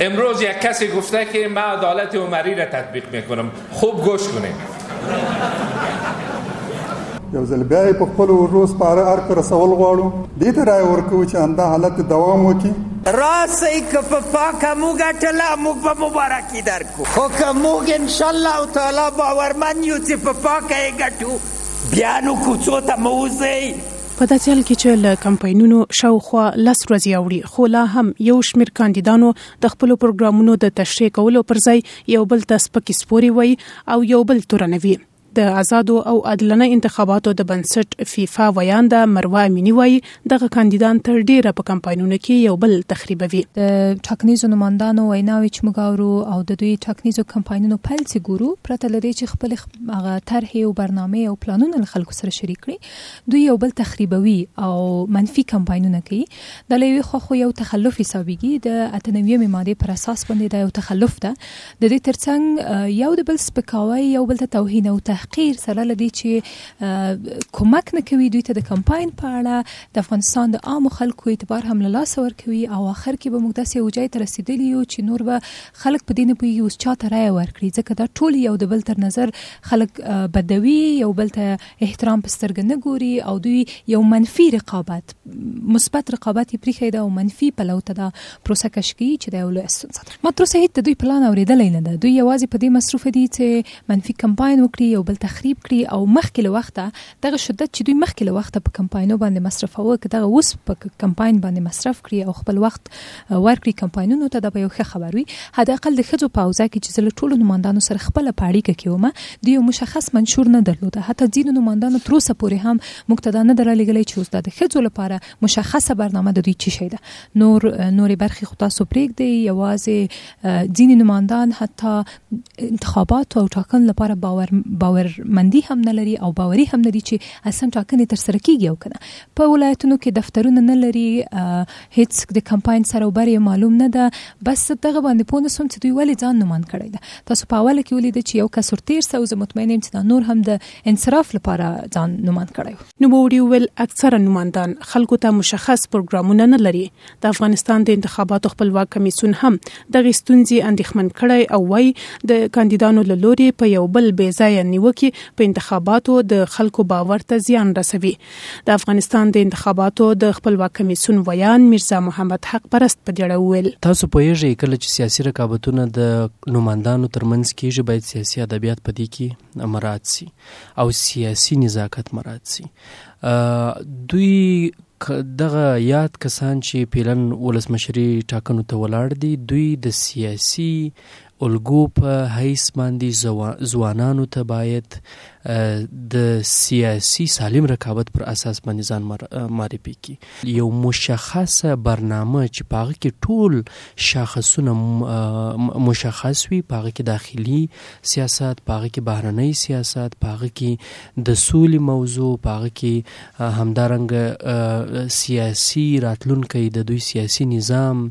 امروز یک کسی گفته که ما عدالت عمری را تطبیق میکنم خوب گوش کنیم یو ځل بیا یې په خپل ورو سپاره ارګ ته رسول غواړو دې ته رایه ورکوو چې همدا حالت دوام وکړي راسئ که په پاکه مو ګټله موږ به مبارکي درکړو خو که موږ انشاءالله تعالی باورمن یو چې په پاکه یې ګټو بیا نو کوڅو ته مه وځئ په داسې حال کې چې له کمپاینونو شاوخوا لس ورځې اوړي، خو لا هم یو شمېر کاندیدانو د خپلو پروګرامونو د تشریح کولو پر ځای یو بل ته سپکې سپورې وایي او یو بل تورنوي. د ازادو او عادلانه انتخاباتو د بنسټ فیفا ویانده مروه امیني وایي، دغه کاندیدان تر ډېره په کمپاینونو کې یو بل تخریبوي. د ټاکنیزو نوماندانو ویناوې چې موږ اورو او د دوی ټاکنیزو کمپاینونو پیل چې ګورو، پرته له دې چې خپلې هغه طرحې او برنامې او پلانونه له خلکو سره شریک کړي، دوی یو بل تخریبوي او منفي کمپاینونه کوي. دا له یوې خوا خو یو تخلف حسابیږي، د اته نویمې مادې پر اساس باندې دا یو تخلف ده. د دې ترڅنګ یو د بل سپکاوی، یو بل ته توهین او تحقیر سره له دې چې کمک نه کوي دوی ته د کمپاین په اړه د افغانستان د عامو خلکو اعتبار هم له لاسه ورکوي او اخر کې به موږ داسې یو ځای ته رسیدلي یو چې نور به خلک په دې نه پوهیږي اوس چاته رایه ورکړي ځکه دا ټول یو د بل تر نظر خلک بدوي، یو بل ته احترام په سترګه نه ګوري او دوی یو منفي رقابت مثبت رقابت یې پریښی ده او منفي پلو ته دا پروسه کش کوي چې دا یو لوی ستونزه ده ما تر اوسه هیڅ د دوی پلان اورېدلی نه ده دوی یوازې په دې مصروف دي چې منفي کمپاین وکړي یو بل تخریب کړي او مخکې له وخته دغه شدت چې دوی مخکې له وخته په کمپاینو باندې مصرفوه که دغه اوس په کمپاین باندې مصرف کړي او خپل وخت ورکړي کمپاینونو ته دا به یو ښه خبر وي حد اقل د ښځو په اوزا کې چې زه له ټولو نوماندانو سره خپل په اړیکه کې وم د یو مشخص منشور نه درلوده حتی ځینو نوماندانو تر اوسه پورې هم موږ ته دا نه درلګلې چې اوس دا د ښځو لپاره مشخصه برنامه د دوی چی شي ده نور نورې برخې خو تاسو پرېږدي یوازې ځینې نوماندان حتی انتخابات او ټاکن لپاره باور باورمندي هم نه لري او باوري هم نه دي چې اصلا ټاکنې تر سره کیږي او کنه په ولایتونو کې دفترونه نه لري هیڅ د کمپاین سر او بر یې معلوم نه ده بس زه دغه باندې پوه نه شوم چې دوی ولې ځان نومان کړی ده تاسو په اوله کې ولیده چې یو کس ورتیر سو زه مطمئن یم چې دا نور هم د انصراف لپاره ځان نومان کړی نوموړي وویل اکثره نوماندان خلکو ته مشخص پروګرامونه نه لري د افغانستان د انتخاباتو خپلواک کمیسیون هم دغه ستونزې اندېښمن کړی او وایي د کاندیدانو له لوري په یو بل بې ځایه نیوکې په انتخاباتو د خلکو باور ته زیان رسوي د افغانستان د انتخاباتو د خپلواک کمېسیون ویاند میرزا محمد حق پرست په دې اړه وویل. تاسو پوهېږئ کله چې سیاسي رقابتونه د نوماندانو تر منځ کېږي باید سیاسي ادبیات په دې کې مراعت شي او سیاسي نزاکت مراعت شي. دوی دغه یاد کسان چې پیلن ولسمشري ټاکنو ته ولاړ دي دوی د سیاسي الګو په حیث باندې ځوانانو ته باید د سیاسي سالم رقابت پر اساس باندې ځان معرفي کی یو مشخصه برنامه چې پاغه کې ټول شاخصونه مشخص وي پاغه کې داخلي سیاست پاغه کې بهرنۍ سیاست پاغه کې د سولې موضوع پاغه کې همدارنګ سیاسي راتلونکي د دوی سیاسي نظام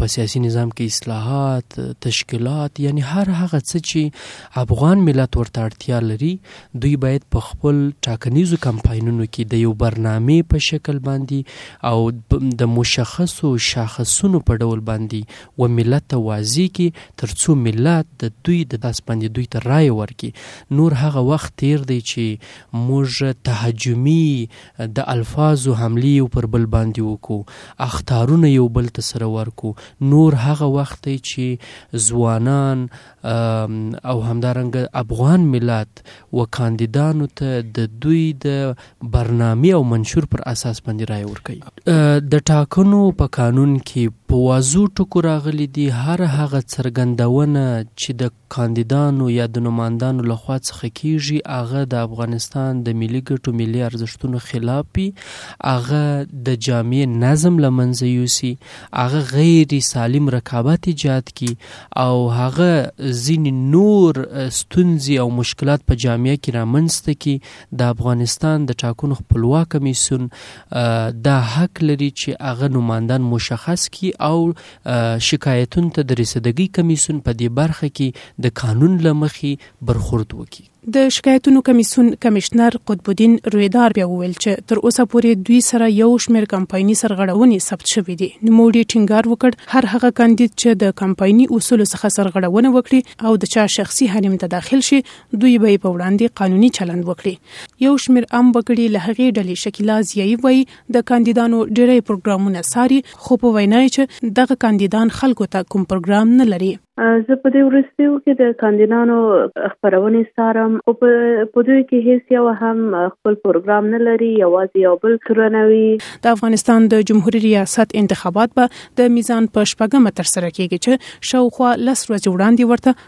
په سیاسي نظام کې اصلاحات تشکیلات یعنی هر هغه څه چې افغان ملت ورته اړتیا لري دوی باید په خپل ټاکنیزو کمپاینونو کې د یو برنامې په شکل باندې او د مشخصو شاخصونو په ډول باندې و ملت ته واضح کې ترڅو ملت د دوی د داس باندې دوی ته رای ورکي نور هغه وخت تیر دی چې موږ تهاجمي د الفاظو حملې یو پر بل باندې وکړو، اخطارونه یو بل ته سره ورکړو، نور هغه وخت دی چې ځوانان او همدارنګه افغان ملت و کاندیدانو ته د دوی د برنامې او منشور پر اساس باندې رایه ورکوي. د ټاکنو په قانون کې په واضح ټکو راغلي دي، هر هغه څرګندونه چې د کاندیدانو یا د نوماندانو له خوا څخه کیږي هغه د افغانستان د ملي ګټو، ملي ارزښتونو خلاف وي، هغه د جامع نظم له منځه یوسي، هغه غیر سالم رقابت ایجاد کړي او هغه ځینې نور ستونزې او مشکلات په جامعه کې رامنځته کړي، د افغانستان د ټاکنو خپلواک کمیسیون دا حق لري چې هغه نوماندان مشخص کړي او شکایتونو ته د رسیدګۍ کمیسیون په دې برخه کې د قانون له مخې برخورد وکړي. د شکایتونو کمیسیون کمشنر قطب الدین رویدار بیا وویل چې تر اوسه پورې دوی سره یو شمېر کمپایني سرغړونې ثبت شوې دي. نوموړي ټینګار وکړ، هر هغه کاندید چې د کمپایني اصولو څخه سرغړونه وکړي او د چا شخصي حریم ته داخل شي، دوی به یې په وړاندې قانوني چلند وکړي. یو شمېر عام وګړي له هغې ډلې شکیلا ضیایي وايي، د کاندیدانو ډیری پروګرامونه څاري خو په وینا یې چې دغه کاندیدان خلکو ته کوم پروګرام نه لري. زه په دې وروستیو کې د کاندیدانو خپرونې څارم، خو په دوی کې هېڅ یوه هم خپل پروګرام نه لري، یوازې یو بل تورنوي. د افغانستان د جمهوري ریاست انتخابات به د میزان په شپږمه ترسره کېږي چې شاوخوا لس ورځې وړاندې ورته